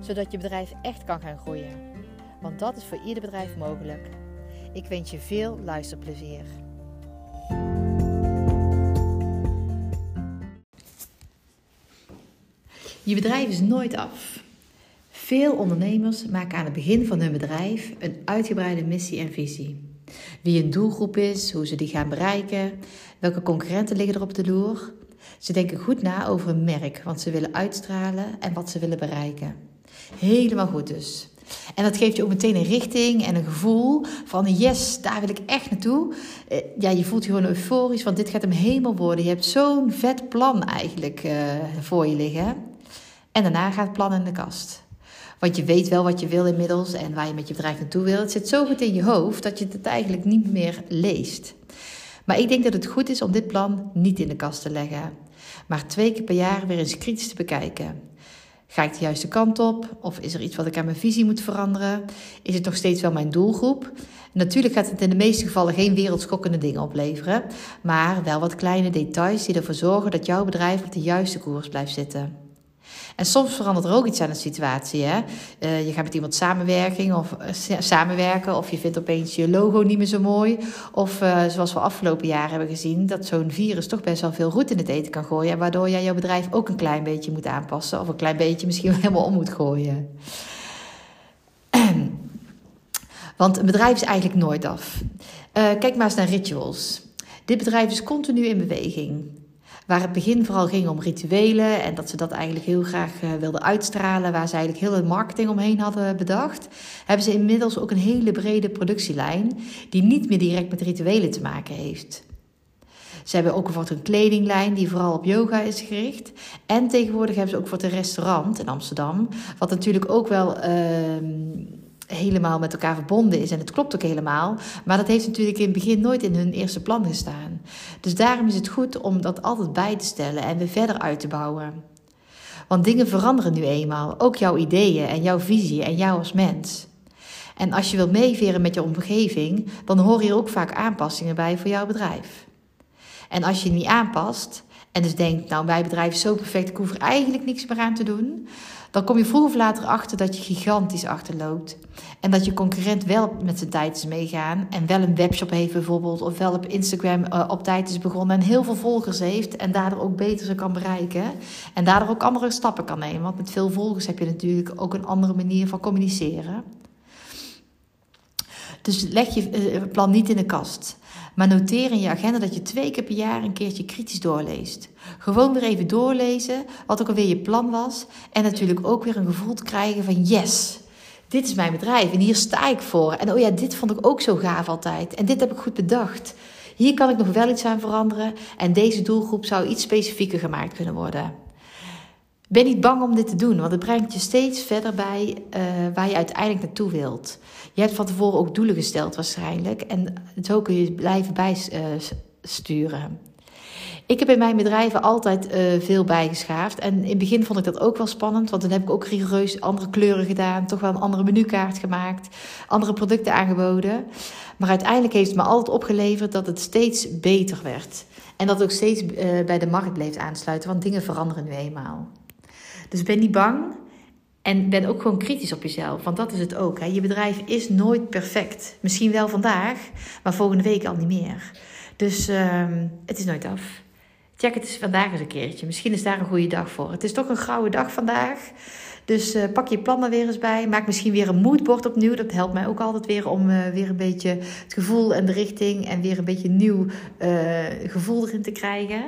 zodat je bedrijf echt kan gaan groeien. Want dat is voor ieder bedrijf mogelijk. Ik wens je veel luisterplezier. Je bedrijf is nooit af. Veel ondernemers maken aan het begin van hun bedrijf een uitgebreide missie en visie. Wie een doelgroep is, hoe ze die gaan bereiken, welke concurrenten liggen er op de loer. Ze denken goed na over een merk, want ze willen uitstralen en wat ze willen bereiken. Helemaal goed dus. En dat geeft je ook meteen een richting en een gevoel van yes, daar wil ik echt naartoe. Eh, ja, je voelt je gewoon euforisch, want dit gaat hem helemaal worden. Je hebt zo'n vet plan eigenlijk uh, voor je liggen. En daarna gaat het plan in de kast. Want je weet wel wat je wil inmiddels en waar je met je bedrijf naartoe wil. Het zit zo goed in je hoofd dat je het eigenlijk niet meer leest. Maar ik denk dat het goed is om dit plan niet in de kast te leggen. Maar twee keer per jaar weer eens kritisch te bekijken. Ga ik de juiste kant op? Of is er iets wat ik aan mijn visie moet veranderen? Is het nog steeds wel mijn doelgroep? Natuurlijk gaat het in de meeste gevallen geen wereldschokkende dingen opleveren, maar wel wat kleine details die ervoor zorgen dat jouw bedrijf op de juiste koers blijft zitten. En soms verandert er ook iets aan de situatie. Hè? Uh, je gaat met iemand samenwerking of, uh, samenwerken of je vindt opeens je logo niet meer zo mooi. Of uh, zoals we afgelopen jaar hebben gezien, dat zo'n virus toch best wel veel roet in het eten kan gooien. Waardoor jij jouw bedrijf ook een klein beetje moet aanpassen. Of een klein beetje misschien helemaal om moet gooien. Want een bedrijf is eigenlijk nooit af. kijk maar eens naar rituals. Dit bedrijf is continu in beweging. Waar het begin vooral ging om rituelen en dat ze dat eigenlijk heel graag uh, wilden uitstralen, waar ze eigenlijk heel het marketing omheen hadden bedacht, hebben ze inmiddels ook een hele brede productielijn die niet meer direct met rituelen te maken heeft. Ze hebben ook bijvoorbeeld een kledinglijn die vooral op yoga is gericht. En tegenwoordig hebben ze ook voor een restaurant in Amsterdam, wat natuurlijk ook wel. Uh, helemaal met elkaar verbonden is. En het klopt ook helemaal. Maar dat heeft natuurlijk in het begin nooit in hun eerste plan gestaan. Dus daarom is het goed om dat altijd bij te stellen en weer verder uit te bouwen. Want dingen veranderen nu eenmaal. Ook jouw ideeën en jouw visie en jou als mens. En als je wilt meeveren met je omgeving, dan horen hier ook vaak aanpassingen bij voor jouw bedrijf. En als je niet aanpast en dus denkt, nou mijn bedrijf is zo perfect, ik hoef er eigenlijk niks meer aan te doen, dan kom je vroeg of later achter dat je gigantisch achterloopt. En dat je concurrent wel met zijn tijd is meegaan. En wel een webshop heeft bijvoorbeeld. Of wel op Instagram uh, op tijd is begonnen. En heel veel volgers heeft. En daardoor ook beter ze kan bereiken. En daardoor ook andere stappen kan nemen. Want met veel volgers heb je natuurlijk ook een andere manier van communiceren. Dus leg je eh, plan niet in de kast. Maar noteer in je agenda dat je twee keer per jaar een keertje kritisch doorleest. Gewoon weer even doorlezen wat ook alweer je plan was. En natuurlijk ook weer een gevoel te krijgen van yes, dit is mijn bedrijf en hier sta ik voor. En oh ja, dit vond ik ook zo gaaf altijd. En dit heb ik goed bedacht. Hier kan ik nog wel iets aan veranderen. En deze doelgroep zou iets specifieker gemaakt kunnen worden. Ben niet bang om dit te doen, want het brengt je steeds verder bij uh, waar je uiteindelijk naartoe wilt. Je hebt van tevoren ook doelen gesteld waarschijnlijk. En zo kun je blijven bijsturen. Ik heb in mijn bedrijven altijd uh, veel bijgeschaafd. En in het begin vond ik dat ook wel spannend. Want dan heb ik ook rigoureus andere kleuren gedaan. Toch wel een andere menukaart gemaakt. Andere producten aangeboden. Maar uiteindelijk heeft het me altijd opgeleverd dat het steeds beter werd. En dat het ook steeds bij de markt bleef aansluiten. Want dingen veranderen nu eenmaal. Dus ben niet bang. En ben ook gewoon kritisch op jezelf, want dat is het ook. Hè. Je bedrijf is nooit perfect. Misschien wel vandaag, maar volgende week al niet meer. Dus uh, het is nooit af. Check het eens vandaag eens een keertje. Misschien is daar een goede dag voor. Het is toch een gouden dag vandaag. Dus uh, pak je plannen weer eens bij. Maak misschien weer een moodboard opnieuw. Dat helpt mij ook altijd weer om uh, weer een beetje het gevoel en de richting en weer een beetje nieuw uh, gevoel erin te krijgen.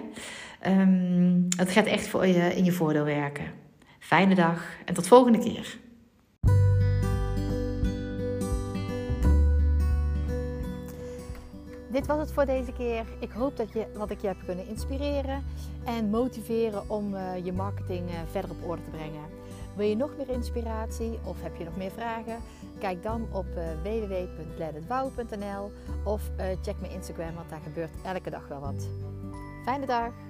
Um, het gaat echt voor je in je voordeel werken. Fijne dag en tot volgende keer. dit was het voor deze keer. Ik hoop dat je, wat ik je heb kunnen inspireren en motiveren om uh, je marketing uh, verder op orde te brengen. Wil je nog meer inspiratie of heb je nog meer vragen? Kijk dan op uh, of check mijn Instagram, want daar gebeurt elke dag wel wat. Fijne dag!